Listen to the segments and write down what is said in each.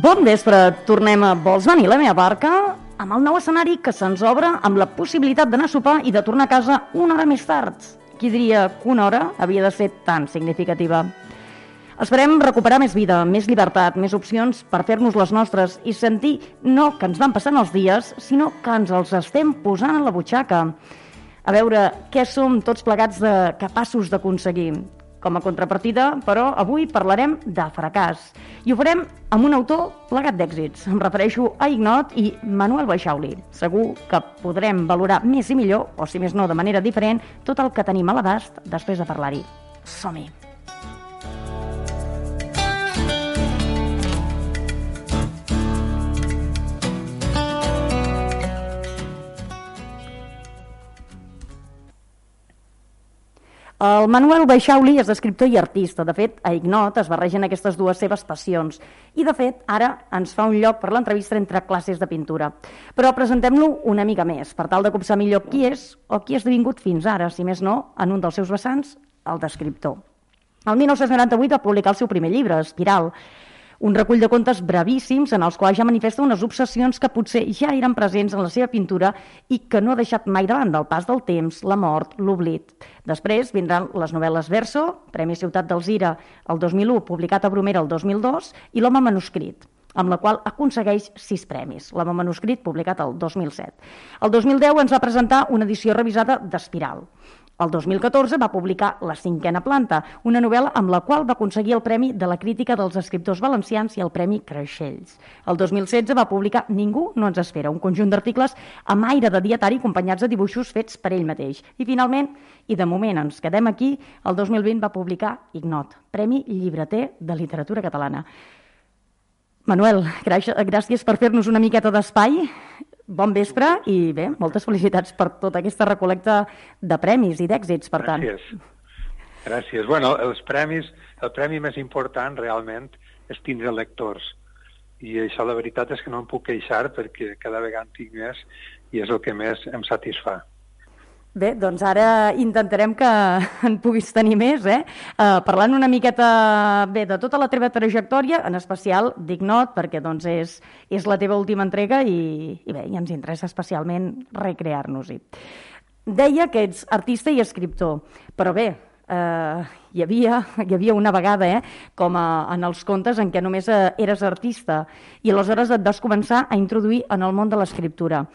Bon vespre, tornem a Vols venir la meva barca? Amb el nou escenari que se'ns obre amb la possibilitat d'anar a sopar i de tornar a casa una hora més tard. Qui diria que una hora havia de ser tan significativa? Esperem recuperar més vida, més llibertat, més opcions per fer-nos les nostres i sentir no que ens van passant els dies, sinó que ens els estem posant a la butxaca. A veure què som tots plegats de capaços d'aconseguir. Com a contrapartida, però, avui parlarem de fracàs. I ho farem amb un autor plegat d'èxits. Em refereixo a Ignot i Manuel Baixauli. Segur que podrem valorar més i millor, o si més no de manera diferent, tot el que tenim a l'abast després de parlar-hi. Som-hi! El Manuel Baixauli és escriptor i artista. De fet, a Ignot es barregen aquestes dues seves passions. I, de fet, ara ens fa un lloc per l'entrevista entre classes de pintura. Però presentem-lo una mica més, per tal de copsar millor qui és o qui ha esdevingut fins ara, si més no, en un dels seus vessants, el d'escriptor. El 1998 va publicar el seu primer llibre, Espiral, un recull de contes brevíssims en els quals ja manifesta unes obsessions que potser ja eren presents en la seva pintura i que no ha deixat mai davant del pas del temps, la mort, l'oblit. Després vindran les novel·les Verso, Premi Ciutat d'Alzira el 2001, publicat a Bromera el 2002, i L'home manuscrit amb la qual aconsegueix sis premis. L'home manuscrit, publicat el 2007. El 2010 ens va presentar una edició revisada d'Espiral. El 2014 va publicar La cinquena planta, una novel·la amb la qual va aconseguir el Premi de la Crítica dels Escriptors Valencians i el Premi Creixells. El 2016 va publicar Ningú no ens espera, un conjunt d'articles amb aire de dietari acompanyats de dibuixos fets per ell mateix. I finalment, i de moment ens quedem aquí, el 2020 va publicar Ignot, Premi Llibreter de Literatura Catalana. Manuel, gràcies per fer-nos una miqueta d'espai Bon vespre i bé, moltes felicitats per tota aquesta recolecta de premis i d'èxits, per tant. Gràcies. Gràcies. Bueno, els premis, el premi més important realment és tindre lectors. I això la veritat és que no em puc queixar perquè cada vegada en tinc més i és el que més em satisfà. Bé, doncs ara intentarem que en puguis tenir més, eh? Uh, parlant una miqueta bé de tota la teva trajectòria, en especial d'Ignot, perquè doncs és, és la teva última entrega i, i bé, i ens interessa especialment recrear-nos-hi. Deia que ets artista i escriptor, però bé, eh, hi, havia, hi havia una vegada, eh, com a, en els contes en què només eh, eres artista, i aleshores et vas començar a introduir en el món de l'escriptura.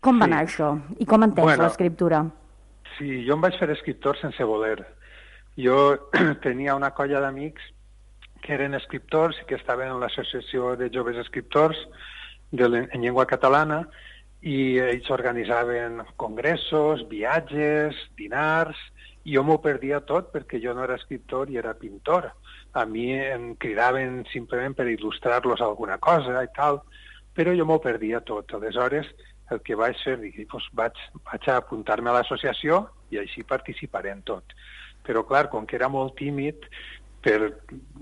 Com va sí. anar això? I com entens bueno, l'escriptura? Sí, jo em vaig fer escriptor sense voler. Jo tenia una colla d'amics que eren escriptors i que estaven en l'Associació de Joves Escriptors de, en llengua catalana i ells organitzaven congressos, viatges, dinars, i jo m'ho perdia tot perquè jo no era escriptor i era pintor. A mi em cridaven simplement per il·lustrar-los alguna cosa i tal, però jo m'ho perdia tot. Aleshores, el que vaig fer, dic, doncs vaig, vaig a apuntar-me a l'associació i així participaré en tot. Però, clar, com que era molt tímid, per,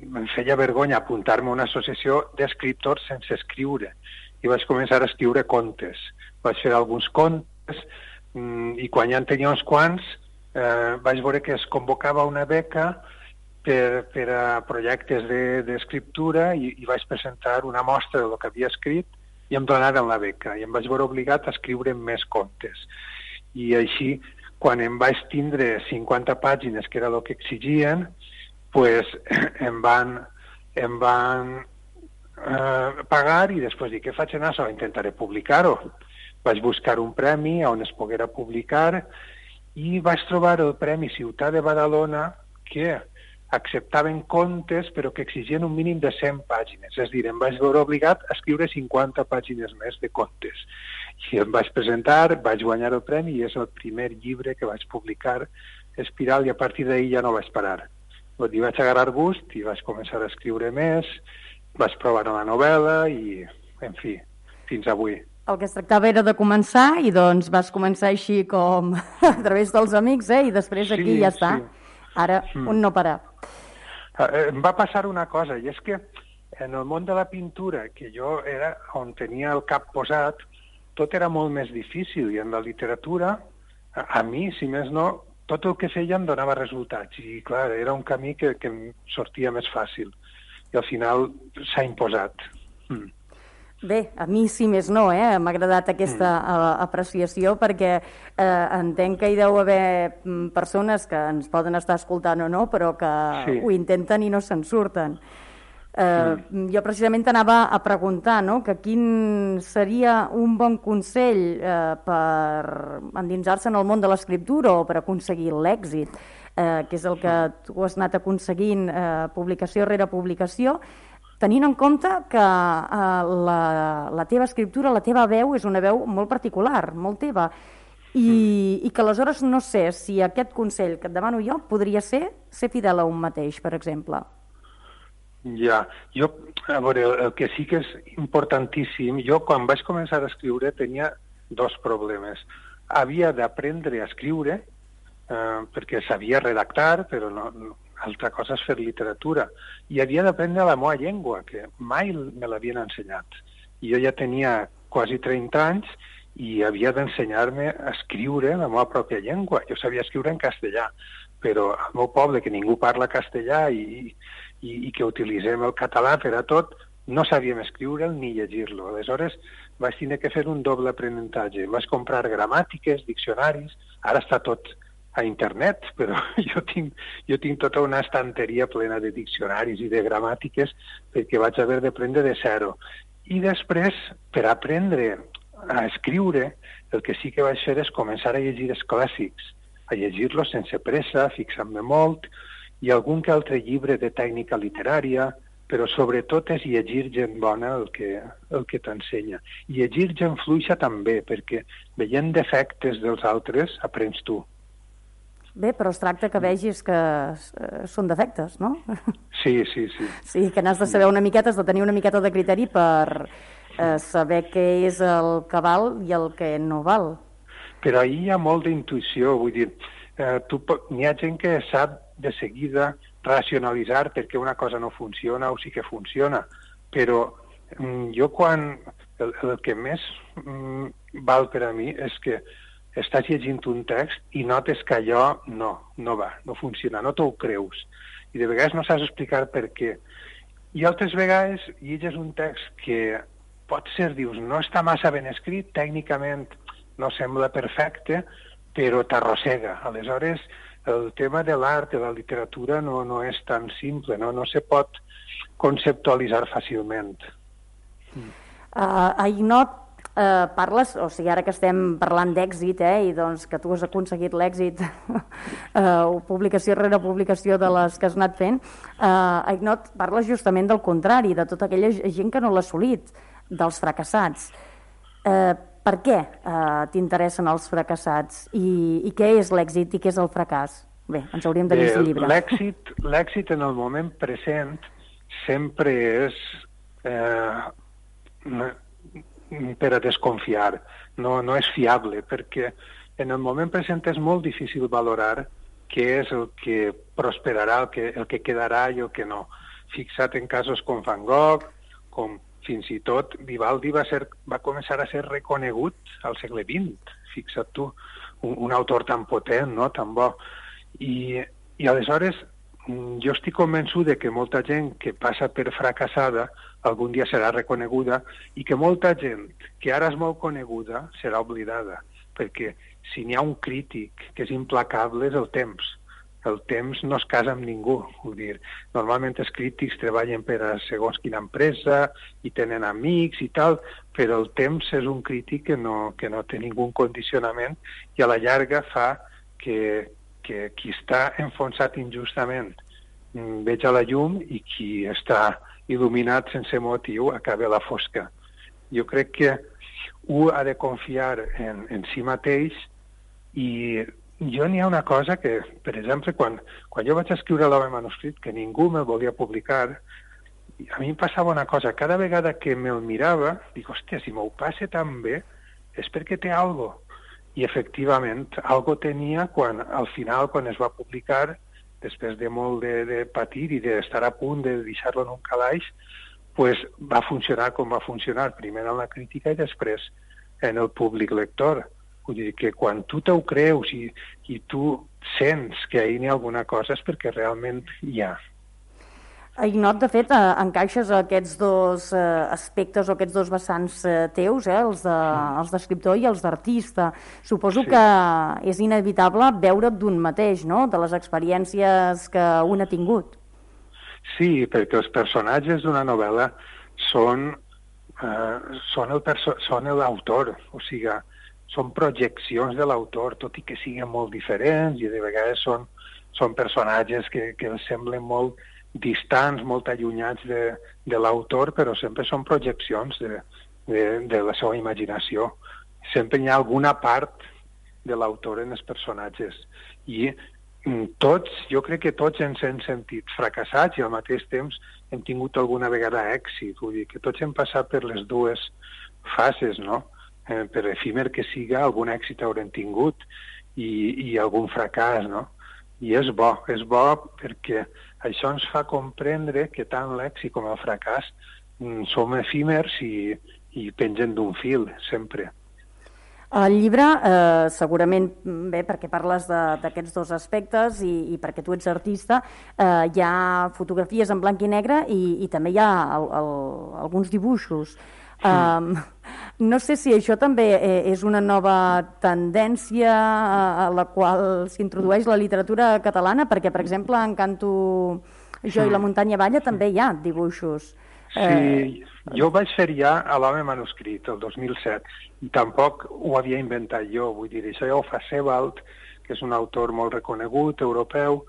em feia vergonya apuntar-me a una associació d'escriptors sense escriure. I vaig començar a escriure contes. Vaig fer alguns contes mm, i quan ja en tenia uns quants eh, vaig veure que es convocava una beca per, per a projectes d'escriptura de, i, i vaig presentar una mostra del que havia escrit i em donaren la beca i em vaig veure obligat a escriure més contes. I així, quan em vaig tindre 50 pàgines, que era el que exigien, pues, em van, em van eh, pagar i després dic, què faig en això? Intentaré publicar-ho. Vaig buscar un premi on es poguera publicar i vaig trobar el Premi Ciutat de Badalona que acceptaven contes però que exigien un mínim de 100 pàgines. És a dir, em vaig veure obligat a escriure 50 pàgines més de contes. I em vaig presentar, vaig guanyar el premi i és el primer llibre que vaig publicar, Espiral, i a partir d'ahir ja no vaig parar. Hi vaig agarrar gust i vaig començar a escriure més, vaig provar la novel·la i, en fi, fins avui. El que es tractava era de començar i doncs vas començar així com a través dels amics, eh? I després aquí sí, ja està. Sí. Ara, mm. un no parar. Eh, eh, em va passar una cosa, i és que en el món de la pintura, que jo era on tenia el cap posat, tot era molt més difícil, i en la literatura, a, a mi, si més no, tot el que feia em donava resultats, i clar, era un camí que, que em sortia més fàcil. i al final s'ha imposat. Mm. Bé, a mi sí més no, eh? m'ha agradat aquesta mm. apreciació perquè eh, entenc que hi deu haver mm, persones que ens poden estar escoltant o no, però que sí. ho intenten i no se'n surten. Eh, mm. Jo precisament anava a preguntar no? que quin seria un bon consell eh, per endinsar-se en el món de l'escriptura o per aconseguir l'èxit, eh, que és el que tu has anat aconseguint eh, publicació rere publicació, tenint en compte que eh, la, la teva escriptura, la teva veu, és una veu molt particular, molt teva, i, i que aleshores no sé si aquest consell que et demano jo podria ser ser fidel a un mateix, per exemple. Ja, jo, a veure, el, el que sí que és importantíssim, jo quan vaig començar a escriure tenia dos problemes. Havia d'aprendre a escriure, eh, perquè sabia redactar, però no, no, altra cosa és fer literatura. I havia d'aprendre la meva llengua, que mai me l'havien ensenyat. I jo ja tenia quasi 30 anys i havia d'ensenyar-me a escriure la meva pròpia llengua. Jo sabia escriure en castellà, però al meu poble, que ningú parla castellà i, i, i que utilitzem el català per a tot, no sabíem escriure'l ni llegir-lo. Aleshores vaig tenir que fer un doble aprenentatge. Vaig comprar gramàtiques, diccionaris, ara està tot a internet, però jo tinc, jo tinc tota una estanteria plena de diccionaris i de gramàtiques perquè vaig haver d'aprendre de zero. I després, per aprendre a escriure, el que sí que vaig fer és començar a llegir els clàssics, a llegir-los sense pressa, fixant-me molt, i algun que altre llibre de tècnica literària, però sobretot és llegir gent bona el que, el que t'ensenya. Llegir gent fluixa també, perquè veient defectes dels altres aprens tu. Bé, però es tracta que vegis que eh, són defectes, no? Sí, sí, sí. Sí, que n'has de saber una miqueta, has de tenir una miqueta de criteri per eh, saber què és el que val i el que no val. Però ahir hi ha molt d'intuïció, vull dir, eh, tu, n'hi ha gent que sap de seguida racionalitzar perquè una cosa no funciona o sí que funciona, però mm, jo quan... El, el que més mm, val per a mi és que estàs llegint un text i notes que allò no, no va, no funciona, no t'ho creus. I de vegades no saps explicar per què. I altres vegades llegeix un text que pot ser, dius, no està massa ben escrit, tècnicament no sembla perfecte, però t'arrossega. Aleshores, el tema de l'art, de la literatura, no, no és tan simple, no, no se pot conceptualitzar fàcilment. Uh, Ainot, uh, parles, o sigui, ara que estem parlant d'èxit, eh, i doncs que tu has aconseguit l'èxit, uh, publicació rere publicació de les que has anat fent, uh, Ainot, parles justament del contrari, de tota aquella gent que no l'ha assolit, dels fracassats. Uh, per què eh, t'interessen els fracassats i, i què és l'èxit i què és el fracàs? Bé, ens hauríem de llegir el llibre. L'èxit, l'èxit en el moment present sempre és eh, per a desconfiar, no, no és fiable, perquè en el moment present és molt difícil valorar què és el que prosperarà, el que, el que quedarà i el que no. Fixat en casos com Van Gogh, com fins i tot Vivaldi va, ser, va començar a ser reconegut al segle XX, fixa't tu, un, un autor tan potent, no? tan bo. I, I aleshores jo estic convençut de que molta gent que passa per fracassada algun dia serà reconeguda i que molta gent que ara és molt coneguda serà oblidada, perquè si n'hi ha un crític que és implacable és el temps el temps no es casa amb ningú. Vull dir, normalment els crítics treballen per a segons quina empresa i tenen amics i tal, però el temps és un crític que no, que no té ningú condicionament i a la llarga fa que, que qui està enfonsat injustament mm, veig a la llum i qui està il·luminat sense motiu acaba la fosca. Jo crec que un ha de confiar en, en si mateix i jo n'hi ha una cosa que, per exemple, quan, quan jo vaig escriure l'home manuscrit, que ningú me'l volia publicar, a mi em passava una cosa, cada vegada que me'l mirava, dic, hòstia, si m'ho passe tan bé, és perquè té algo. I efectivament, algo tenia quan, al final, quan es va publicar, després de molt de, de patir i d'estar a punt de deixar-lo en un calaix, pues va funcionar com va funcionar, primer en la crítica i després en el públic lector. Vull dir que quan tu t'ho creus i, i tu sents que ahir n'hi ha alguna cosa és perquè realment hi ha. Ignot, de fet, eh, encaixes aquests dos eh, aspectes o aquests dos vessants eh, teus, eh, els d'escriptor de, i els d'artista. Suposo sí. que és inevitable veure't d'un mateix, no?, de les experiències que un ha tingut. Sí, perquè els personatges d'una novel·la són, eh, són, el són l'autor, o sigui, són projeccions de l'autor, tot i que siguin molt diferents i de vegades són, són personatges que, que semblen molt distants, molt allunyats de, de l'autor, però sempre són projeccions de, de, de la seva imaginació. Sempre hi ha alguna part de l'autor en els personatges. I mm, tots, jo crec que tots ens hem sentit fracassats i al mateix temps hem tingut alguna vegada èxit. Vull dir que tots hem passat per les dues fases, no? Eh, per efímer que siga, algun èxit haurem tingut i, i algun fracàs, no? I és bo, és bo perquè això ens fa comprendre que tant l'èxit com el fracàs mm, som efímers i, i pengen d'un fil, sempre. El llibre, eh, segurament, bé, perquè parles d'aquests dos aspectes i, i perquè tu ets artista, eh, hi ha fotografies en blanc i negre i, i també hi ha el, el, alguns dibuixos. Um, no sé si això també eh, és una nova tendència a la qual s'introdueix la literatura catalana, perquè, per exemple, en Canto Jo i la muntanya balla també hi ha dibuixos. Sí, eh... jo vaig fer ja a l'home manuscrit, el 2007, i tampoc ho havia inventat jo, vull dir, això ja ho fa Sebald, que és un autor molt reconegut, europeu,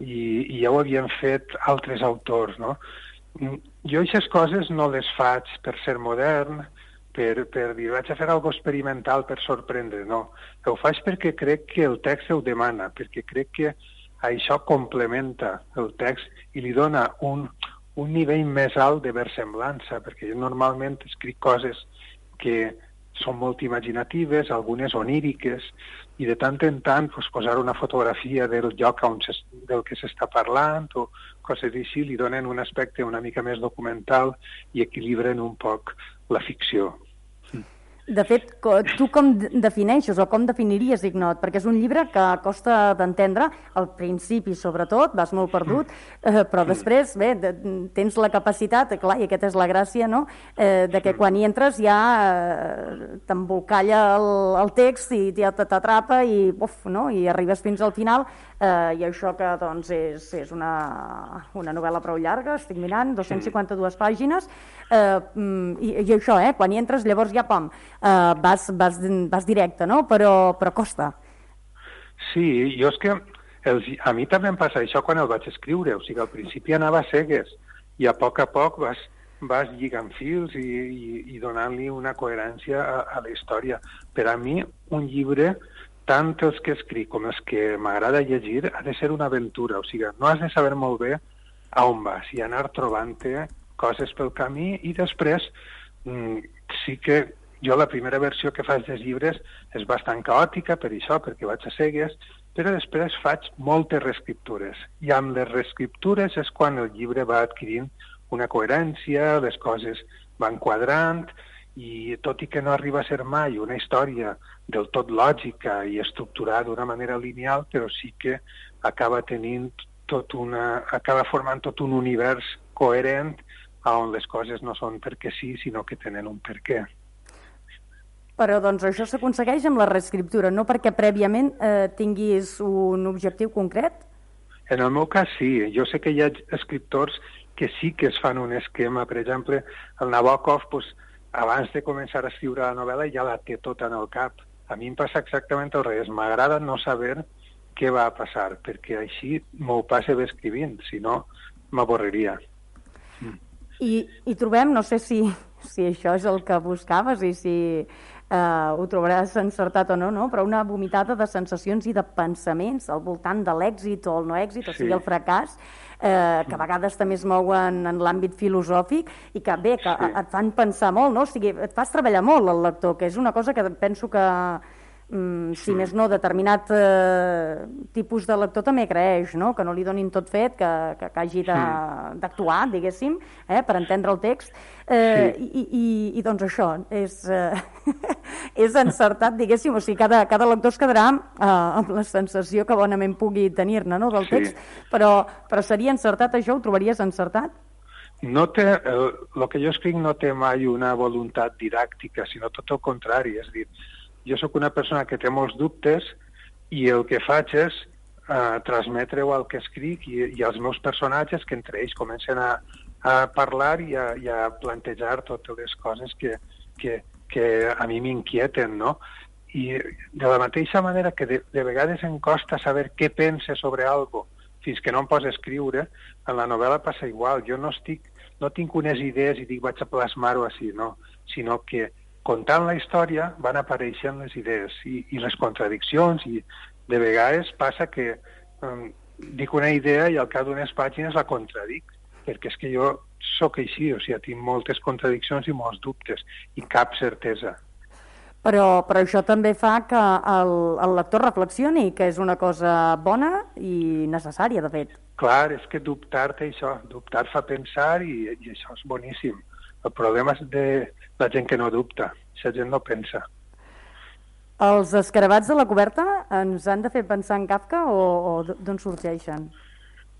i, i ja ho havien fet altres autors, no? Mm, jo aquestes coses no les faig per ser modern, per, per dir vaig a fer alguna experimental per sorprendre, no. Ho faig perquè crec que el text ho demana, perquè crec que això complementa el text i li dona un, un nivell més alt de versemblança, perquè jo normalment escric coses que són molt imaginatives, algunes oníriques, i de tant en tant pues, posar una fotografia del lloc on del que s'està parlant o coses així li donen un aspecte una mica més documental i equilibren un poc la ficció. De fet, tu com defineixes o com definiries Ignot? Perquè és un llibre que costa d'entendre, al principi sobretot, vas molt perdut, eh, però després, bé, de, tens la capacitat, clar, i aquesta és la gràcia, no?, eh, de que quan hi entres ja eh, t'embolcalla el, el text i ja t'atrapa i, uf, no?, i arribes fins al final eh, i això que doncs, és, és una, una novel·la prou llarga, estic mirant, 252 pàgines, eh, mm, i, i això, eh, quan hi entres llavors ja, pam, eh, vas, vas, vas directe, no? Però, però costa. Sí, jo és que els, a mi també em passa això quan el vaig escriure, o sigui, al principi anava cegues i a poc a poc vas, vas lligant fils i, i, i donant-li una coherència a, a la història. Per a mi, un llibre, tant els que escric com els que m'agrada llegir, ha de ser una aventura, o sigui, no has de saber molt bé a on vas i anar trobant-te coses pel camí i després mm, sí que jo la primera versió que faig dels llibres és bastant caòtica per això, perquè vaig a cegues, però després faig moltes reescriptures. I amb les reescriptures és quan el llibre va adquirint una coherència, les coses van quadrant, i tot i que no arriba a ser mai una història del tot lògica i estructurada d'una manera lineal, però sí que acaba tenint tot una, acaba formant tot un univers coherent on les coses no són perquè sí, sinó que tenen un per què. Però doncs això s'aconsegueix amb la reescriptura, no perquè prèviament eh, tinguis un objectiu concret? En el meu cas sí, jo sé que hi ha escriptors que sí que es fan un esquema, per exemple, el Nabokov, pues, abans de començar a escriure la novel·la ja la té tota en el cap. A mi em passa exactament al revés, m'agrada no saber què va passar, perquè així m'ho passe bé escrivint, si no m'avorriria. I, I trobem, no sé si, si això és el que buscaves i si eh, ho trobaràs encertat o no, no, però una vomitada de sensacions i de pensaments al voltant de l'èxit o el no èxit, o sigui, el fracàs, eh, que a vegades també es mouen en l'àmbit filosòfic i que bé, que sí. et fan pensar molt, no? O sigui, et fas treballar molt el lector, que és una cosa que penso que mm, si més no, determinat eh, tipus de lector també creeix, no? que no li donin tot fet, que, que, que hagi d'actuar, diguéssim, eh, per entendre el text. Eh, sí. i, i, I doncs això, és, eh, és encertat, diguéssim, o sigui, cada, cada lector es quedarà eh, amb la sensació que bonament pugui tenir-ne no, del text, sí. però, però seria encertat això? Ho trobaries encertat? No té, el, el que jo escric no té mai una voluntat didàctica, sinó tot el contrari. És dir, jo sóc una persona que té molts dubtes i el que faig és eh, transmetre-ho al que escric i, i als meus personatges que entre ells comencen a, a parlar i a, i a plantejar totes les coses que, que, que a mi m'inquieten, no? I de la mateixa manera que de, de vegades em costa saber què pense sobre algo fins que no em posa a escriure, en la novel·la passa igual. Jo no estic, no tinc unes idees i dic vaig a plasmar-ho així, no, sinó que contant la història van apareixent les idees i, i les contradiccions i de vegades passa que um, dic una idea i al cap d'unes pàgines la contradic perquè és que jo sóc així, o sigui, tinc moltes contradiccions i molts dubtes i cap certesa. Però, però això també fa que el, el lector reflexioni, que és una cosa bona i necessària, de fet. Clar, és que dubtar té això, dubtar fa pensar i, i això és boníssim. El problema és de la gent que no dubta, la gent no pensa. Els escarabats de la coberta ens han de fer pensar en Kafka o, o d'on sorgeixen?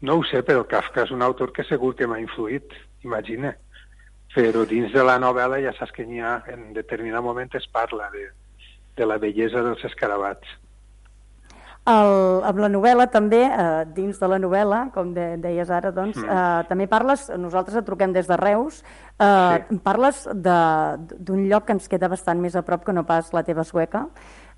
No ho sé, però Kafka és un autor que segur que m'ha influït, imagina. Però dins de la novel·la ja saps que n'hi ha, en determinat moment es parla de, de la bellesa dels escarabats. El, amb la novel·la també, eh, dins de la novel·la, com de, deies ara, doncs, mm. eh, també parles, nosaltres et truquem des de Reus, eh, sí. parles d'un lloc que ens queda bastant més a prop que no pas la teva sueca,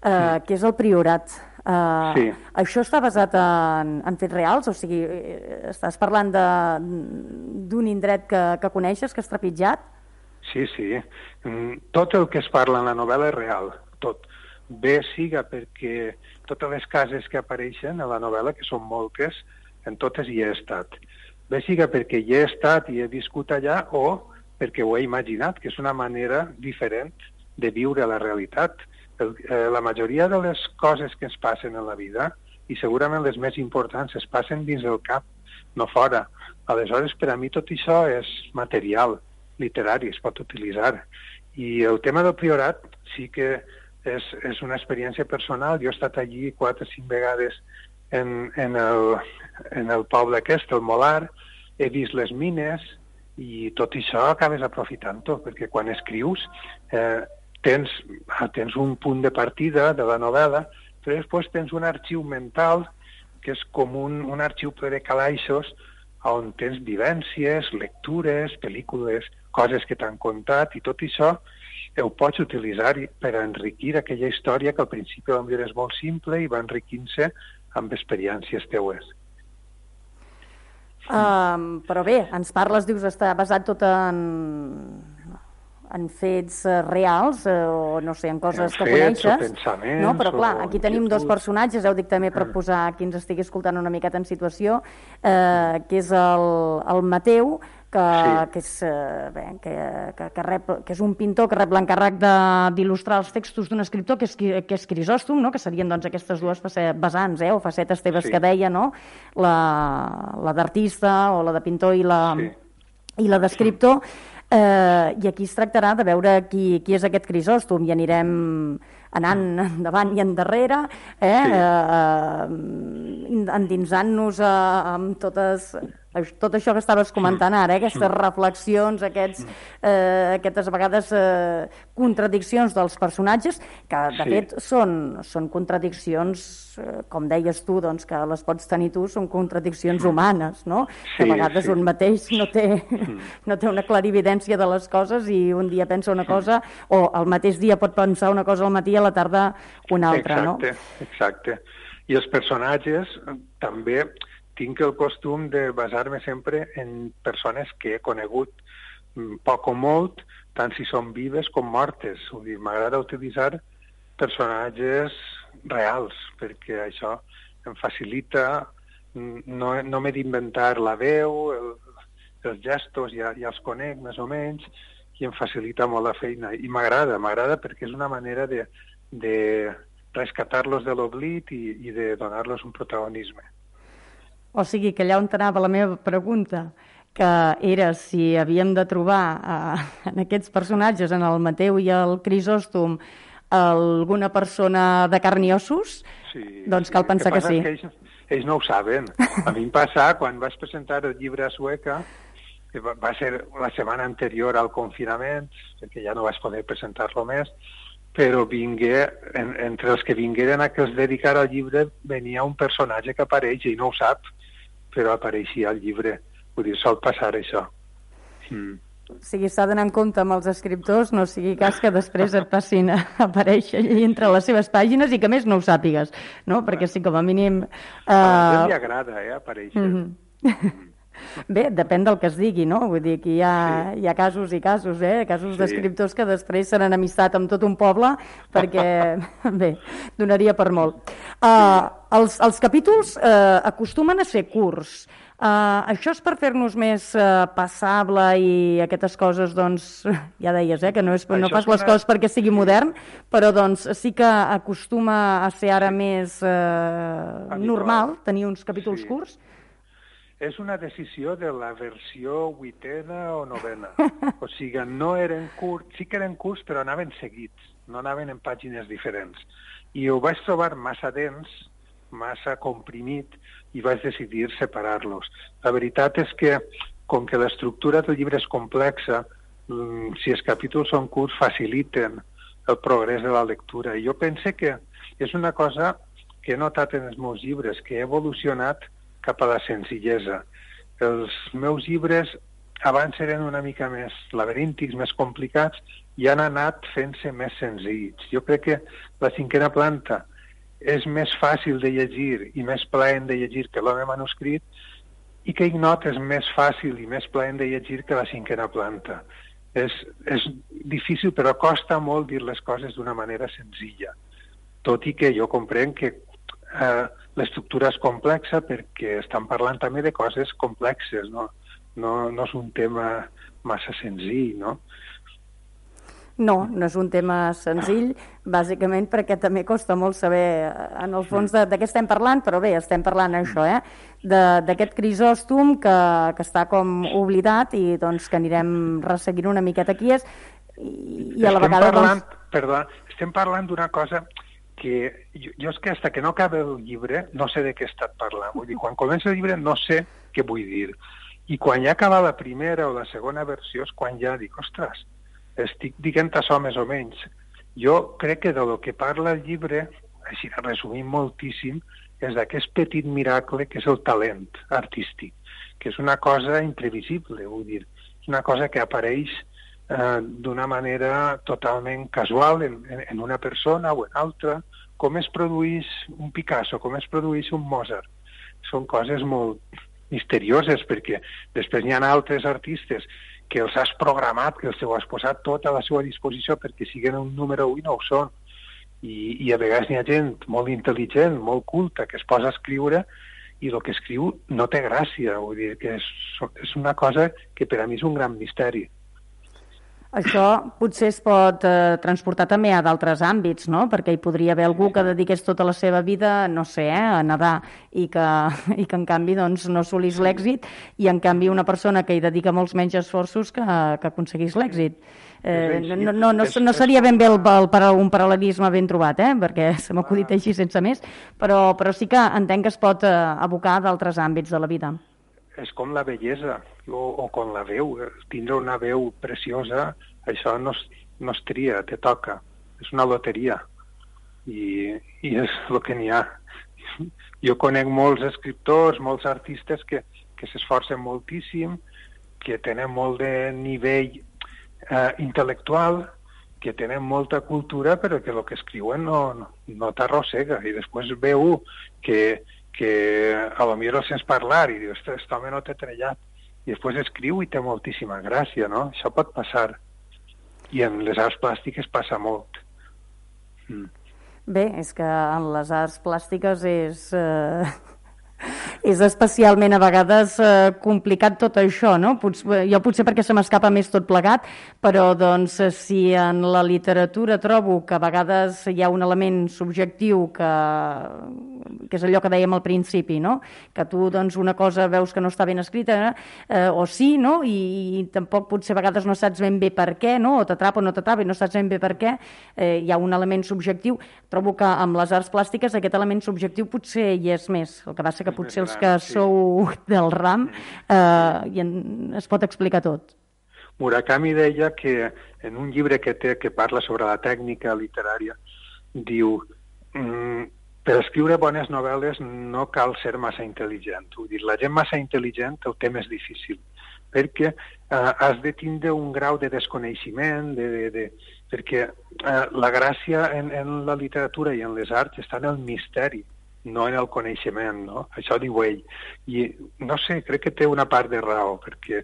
eh, mm. que és el Priorat. Eh, sí. Això està basat en, en fets reals? O sigui, eh, estàs parlant d'un indret que, que coneixes, que has trepitjat? Sí, sí. Mm, tot el que es parla en la novel·la és real, tot. Bé siga perquè totes les cases que apareixen a la novel·la, que són moltes, en totes hi he estat. Bé siga perquè hi he estat i he viscut allà o perquè ho he imaginat, que és una manera diferent de viure la realitat. El, eh, la majoria de les coses que ens passen en la vida, i segurament les més importants, es passen dins del cap, no fora. Aleshores, per a mi tot això és material, literari, es pot utilitzar. I el tema del priorat sí que és, és una experiència personal. Jo he estat allí quatre o cinc vegades en, en, el, en el poble aquest, el Molar, he vist les mines i tot això acabes aprofitant-ho, perquè quan escrius eh, tens, tens un punt de partida de la novel·la, però després tens un arxiu mental que és com un, un arxiu ple de calaixos on tens vivències, lectures, pel·lícules, coses que t'han contat i tot això ho pots utilitzar per enriquir aquella història que al principi potser és molt simple i va enriquint-se amb experiències teues. Um, però bé, ens parles, dius, està basat tot en, en fets uh, reals uh, o no sé, en coses en que fets, coneixes. no, però clar, aquí tenim dos personatges, heu dit també per mm. posar qui ens estigui escoltant una miqueta en situació, eh, que és el, el Mateu, que, sí. que, és, eh, bé, que, que, que, rep, que és un pintor que rep l'encàrrec d'il·lustrar els textos d'un escriptor que és, que és Crisòstom, no? que serien doncs, aquestes dues vessants eh, o facetes teves sí. que deia, no? la, la d'artista o la de pintor i la, sí. i la d'escriptor. Eh, I aquí es tractarà de veure qui, qui és aquest Crisòstom i anirem anant endavant i endarrere, eh? Sí. eh, endinsant-nos eh, amb totes tot això que estaves comentant ara, eh? aquestes reflexions, aquests, eh, aquestes vegades eh, contradiccions dels personatges, que de sí. fet són, són contradiccions, eh, com deies tu, doncs, que les pots tenir tu, són contradiccions humanes, no? Sí, que a vegades sí. un mateix no té, no té una clarividència de les coses i un dia pensa una cosa, o el mateix dia pot pensar una cosa al matí i a la tarda una altra, exacte, no? Exacte, I els personatges eh, també tinc el costum de basar-me sempre en persones que he conegut mm, poc o molt, tant si són vives com mortes. M'agrada utilitzar personatges reals, perquè això em facilita, mm, no, no m'he d'inventar la veu, el, els gestos ja, ja els conec més o menys, i em facilita molt la feina. I m'agrada, m'agrada perquè és una manera de, de, rescatar-los de l'oblit i, i de donar-los un protagonisme. O sigui que allà on anava la meva pregunta, que era si havíem de trobar eh, en aquests personatges, en el Mateu i el Crisòstom, alguna persona de carn i ossos, sí, doncs cal pensar que, que sí. Que ells, ells no ho saben. A mi em passa, quan vaig presentar el llibre a Sueca, que va, ser la setmana anterior al confinament, perquè ja no vaig poder presentar-lo més, però vingué, en, entre els que vingueren a que es dedicara al llibre venia un personatge que apareix i no ho sap, però apareixia al llibre. Vull dir, sol passar això. Mm. O sigui, s'ha d'anar en compte amb els escriptors, no sigui cas que després et passin a aparèixer allà entre les seves pàgines i que més no ho sàpigues, no? Perquè sí, com a mínim... Uh... A la gent li agrada, eh, aparèixer. Mm -hmm. Bé, depèn del que es digui, no? Vull dir que hi ha, sí. hi ha casos i casos, eh? Casos sí. d'escriptors que després s'han amistat amb tot un poble perquè, bé, donaria per molt. Uh, els, els capítols uh, acostumen a ser curts. Uh, això és per fer-nos més uh, passable i aquestes coses, doncs, ja deies, eh, que no, és, no fas les una... coses perquè sigui modern, però doncs sí que acostuma a ser ara sí. més uh, normal tenir uns capítols sí. curts és una decisió de la versió vuitena o novena. O sigui, no eren curts, sí que eren curts, però anaven seguits, no anaven en pàgines diferents. I ho vaig trobar massa dens, massa comprimit, i vaig decidir separar-los. La veritat és que, com que l'estructura del llibre és complexa, mm, si els capítols són curts, faciliten el progrés de la lectura. I jo pense que és una cosa que he notat en els meus llibres, que he evolucionat cap a la senzillesa. Els meus llibres abans eren una mica més laberíntics, més complicats, i han anat fent-se més senzills. Jo crec que la cinquena planta és més fàcil de llegir i més plaent de llegir que l'home manuscrit i que Ignot és més fàcil i més plaent de llegir que la cinquena planta. És, és difícil, però costa molt dir les coses d'una manera senzilla. Tot i que jo comprenc que eh, l'estructura és complexa perquè estan parlant també de coses complexes, no? No, no és un tema massa senzill, no? No, no és un tema senzill, bàsicament perquè també costa molt saber en el fons de, de què estem parlant, però bé, estem parlant això, eh? d'aquest crisòstom que, que està com oblidat i doncs que anirem resseguint una miqueta qui és i, i a la estem vegada... Parlant, doncs... Perdó, estem parlant d'una cosa que jo, jo és que hasta que no acaba el llibre no sé de què he estat parlant. Vull dir, quan comença el llibre no sé què vull dir. I quan ja acaba la primera o la segona versió és quan ja dic, ostres, estic dient això més o menys. Jo crec que de lo que parla el llibre, així resumint moltíssim, és d'aquest petit miracle que és el talent artístic, que és una cosa imprevisible, vull dir, és una cosa que apareix eh, d'una manera totalment casual en, en, una persona o en altra, com es produeix un Picasso, com es produeix un Mozart. Són coses molt misterioses, perquè després hi ha altres artistes que els has programat, que els has posat tot a la seva disposició perquè siguin un número 1 i no ho són. I, i a vegades hi ha gent molt intel·ligent, molt culta, que es posa a escriure i el que escriu no té gràcia. Vull dir que és, és una cosa que per a mi és un gran misteri. Això potser es pot eh, transportar també a d'altres àmbits, no? Perquè hi podria haver algú que dediqués tota la seva vida, no sé, eh, a nedar i que, i que en canvi doncs, no assolís l'èxit i en canvi una persona que hi dedica molts menys esforços que, que aconseguís l'èxit. Eh, no, no, no, no seria ben bé el, el, el, un paral·lelisme ben trobat, eh? perquè se m'ha acudit així sense més, però, però sí que entenc que es pot eh, abocar d'altres àmbits de la vida és com la bellesa o, o com la veu. Tindre una veu preciosa, això no es, no es tria, te toca. És una loteria. I, i és el que n'hi ha. Jo conec molts escriptors, molts artistes que, que s'esforcen moltíssim, que tenen molt de nivell eh, intel·lectual, que tenen molta cultura, però que el que escriuen no, no, no t'arrossega. I després veu que, que a lo millor el sents parlar i dius, aquest home no t'ha trellat, i després escriu i té moltíssima gràcia, no? Això pot passar. I en les arts plàstiques passa molt. Mm. Bé, és que en les arts plàstiques és... Eh, és especialment a vegades eh, complicat tot això, no? Potser, jo potser perquè se m'escapa més tot plegat, però doncs si en la literatura trobo que a vegades hi ha un element subjectiu que, que és allò que dèiem al principi, no? Que tu doncs una cosa veus que no està ben escrita eh, o sí, no? I, I tampoc potser a vegades no saps ben bé per què, no? O t'atrapa o no t'atrapa i no saps ben bé per què, eh, hi ha un element subjectiu. Trobo que amb les arts plàstiques aquest element subjectiu potser hi és més. El que passa que potser els que sou del RAM eh, i en, es pot explicar tot. Murakami deia que en un llibre que té que parla sobre la tècnica literària, diu mm, per escriure bones novel·les no cal ser massa intel·ligent. Vull dir, la gent massa intel·ligent el té més difícil, perquè eh, has de tindre un grau de desconeixement, de, de, de, perquè eh, la gràcia en, en la literatura i en les arts està en el misteri no en el coneixement, no? Això diu ell. I, no sé, crec que té una part de raó, perquè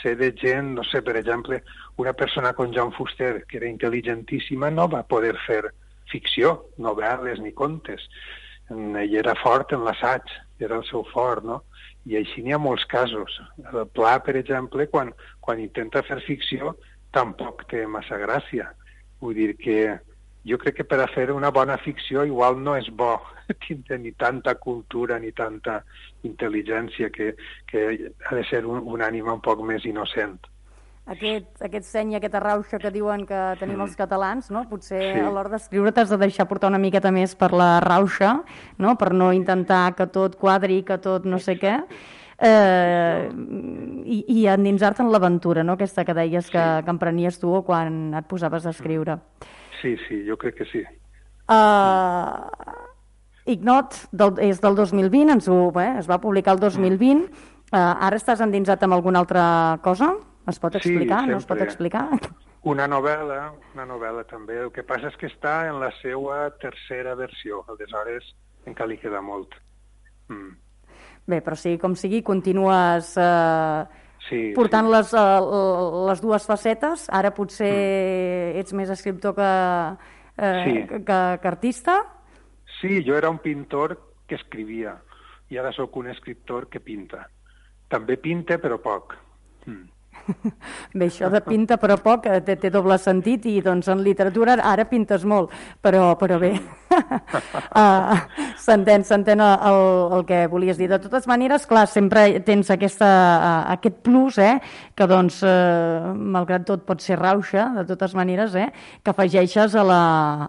sé de gent, no sé, per exemple, una persona com John Fuster, que era intel·ligentíssima, no va poder fer ficció, novel·les ni contes. Ell era fort en l'assaig, era el seu fort, no? I així n'hi ha molts casos. El Pla, per exemple, quan, quan intenta fer ficció, tampoc té massa gràcia. Vull dir que jo crec que per a fer una bona ficció igual no és bo tindre ni tanta cultura ni tanta intel·ligència que, que ha de ser un, un ànima un poc més innocent. Aquest, aquest seny, aquesta rauxa que diuen que tenim mm. els catalans, no? potser sí. a l'hora d'escriure t'has de deixar portar una miqueta més per la rauxa, no? per no intentar que tot quadri, que tot no sé què, eh, i, i endinsar-te en l'aventura, no? aquesta que deies que, sí. que emprenies tu quan et posaves a escriure. Sí, sí, jo crec que sí. Uh, Ignot del, és del 2020, ens ho, eh, es va publicar el 2020. Uh, ara estàs endinsat amb alguna altra cosa? Es pot explicar? Sí, no es pot explicar? Una novel·la, una novel·la també. El que passa és que està en la seva tercera versió, aleshores encara li queda molt. Mm. Bé, però sí, com sigui, continues eh, sí, portant sí. Les, uh, les dues facetes. Ara potser mm. ets més escriptor que, eh, sí. que, que artista. Sí, jo era un pintor que escrivia i ara sóc un escriptor que pinta. També pinte, però poc. Mm. Bé, això de pinta però poc eh, té, té doble sentit i doncs en literatura ara pintes molt, però, però bé, uh, s'entén, s'entén el, el que volies dir. De totes maneres, clar, sempre tens aquesta, uh, aquest plus, eh, que doncs, uh, malgrat tot pot ser rauxa, de totes maneres, eh, que afegeixes a la,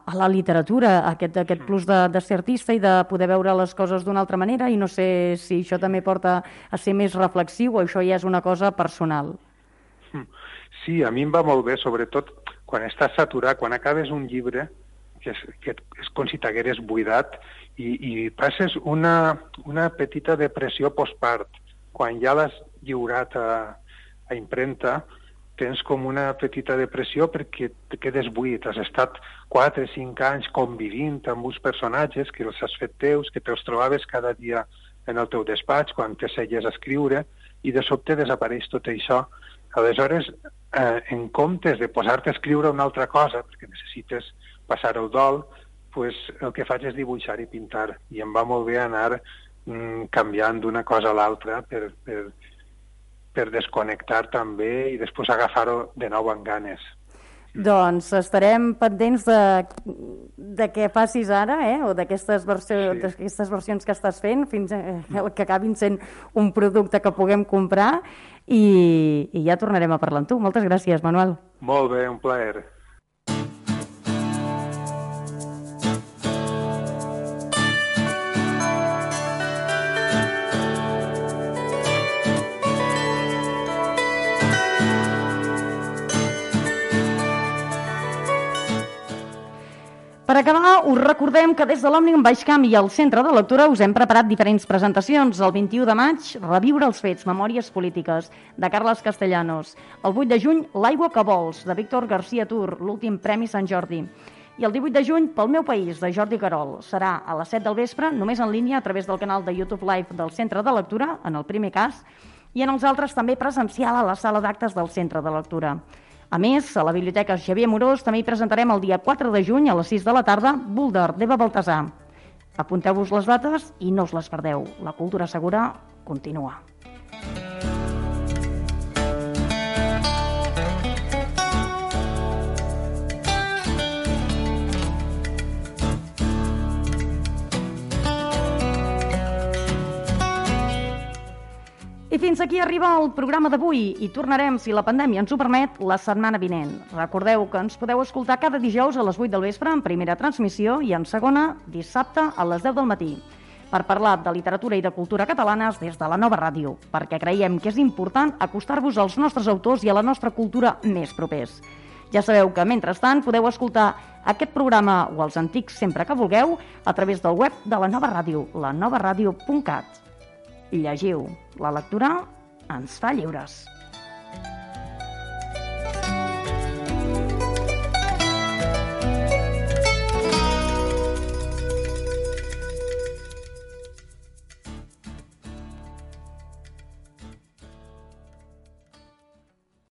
a la literatura, aquest, aquest plus de, de ser artista i de poder veure les coses d'una altra manera i no sé si això també porta a ser més reflexiu o això ja és una cosa personal. Sí, a mi em va molt bé, sobretot quan estàs saturat, quan acabes un llibre, que és, que és com si t'hagueres buidat, i, i passes una, una petita depressió postpart. Quan ja l'has lliurat a, a impremta, tens com una petita depressió perquè te quedes buit. Has estat 4 o 5 anys convivint amb uns personatges que els has fet teus, que te'ls trobaves cada dia en el teu despatx, quan te seies a escriure, i de sobte desapareix tot això Aleshores, eh, en comptes de posar-te a escriure una altra cosa, perquè necessites passar el dol, pues, el que faig és dibuixar i pintar. I em va molt bé anar mm, canviant d'una cosa a l'altra per, per, per desconnectar també i després agafar-ho de nou amb ganes. Doncs estarem pendents de, de què facis ara, eh? o d'aquestes versions, sí. versions que estàs fent, fins a, que acabin sent un producte que puguem comprar i, i ja tornarem a parlar amb tu. Moltes gràcies, Manuel. Molt bé, un plaer. Us recordem que des de l'Òmnium Baixcamp i el Centre de Lectura us hem preparat diferents presentacions. El 21 de maig, Reviure els fets, Memòries polítiques, de Carles Castellanos. El 8 de juny, L'aigua que vols, de Víctor García Tur, l'últim Premi Sant Jordi. I el 18 de juny, Pel meu país, de Jordi Carol. Serà a les 7 del vespre, només en línia, a través del canal de YouTube Live del Centre de Lectura, en el primer cas, i en els altres també presencial a la sala d'actes del Centre de Lectura. A més, a la Biblioteca Xavier Morós també hi presentarem el dia 4 de juny a les 6 de la tarda Bulder, d'Eva Baltasar. Apunteu-vos les dates i no us les perdeu. La cultura segura continua. I fins aquí arriba el programa d'avui i tornarem, si la pandèmia ens ho permet, la setmana vinent. Recordeu que ens podeu escoltar cada dijous a les 8 del vespre en primera transmissió i en segona dissabte a les 10 del matí per parlar de literatura i de cultura catalanes des de la nova ràdio, perquè creiem que és important acostar-vos als nostres autors i a la nostra cultura més propers. Ja sabeu que, mentrestant, podeu escoltar aquest programa o els antics sempre que vulgueu a través del web de la nova ràdio, lanovaradio.cat. Llegiu. La lectura ens fa lliures.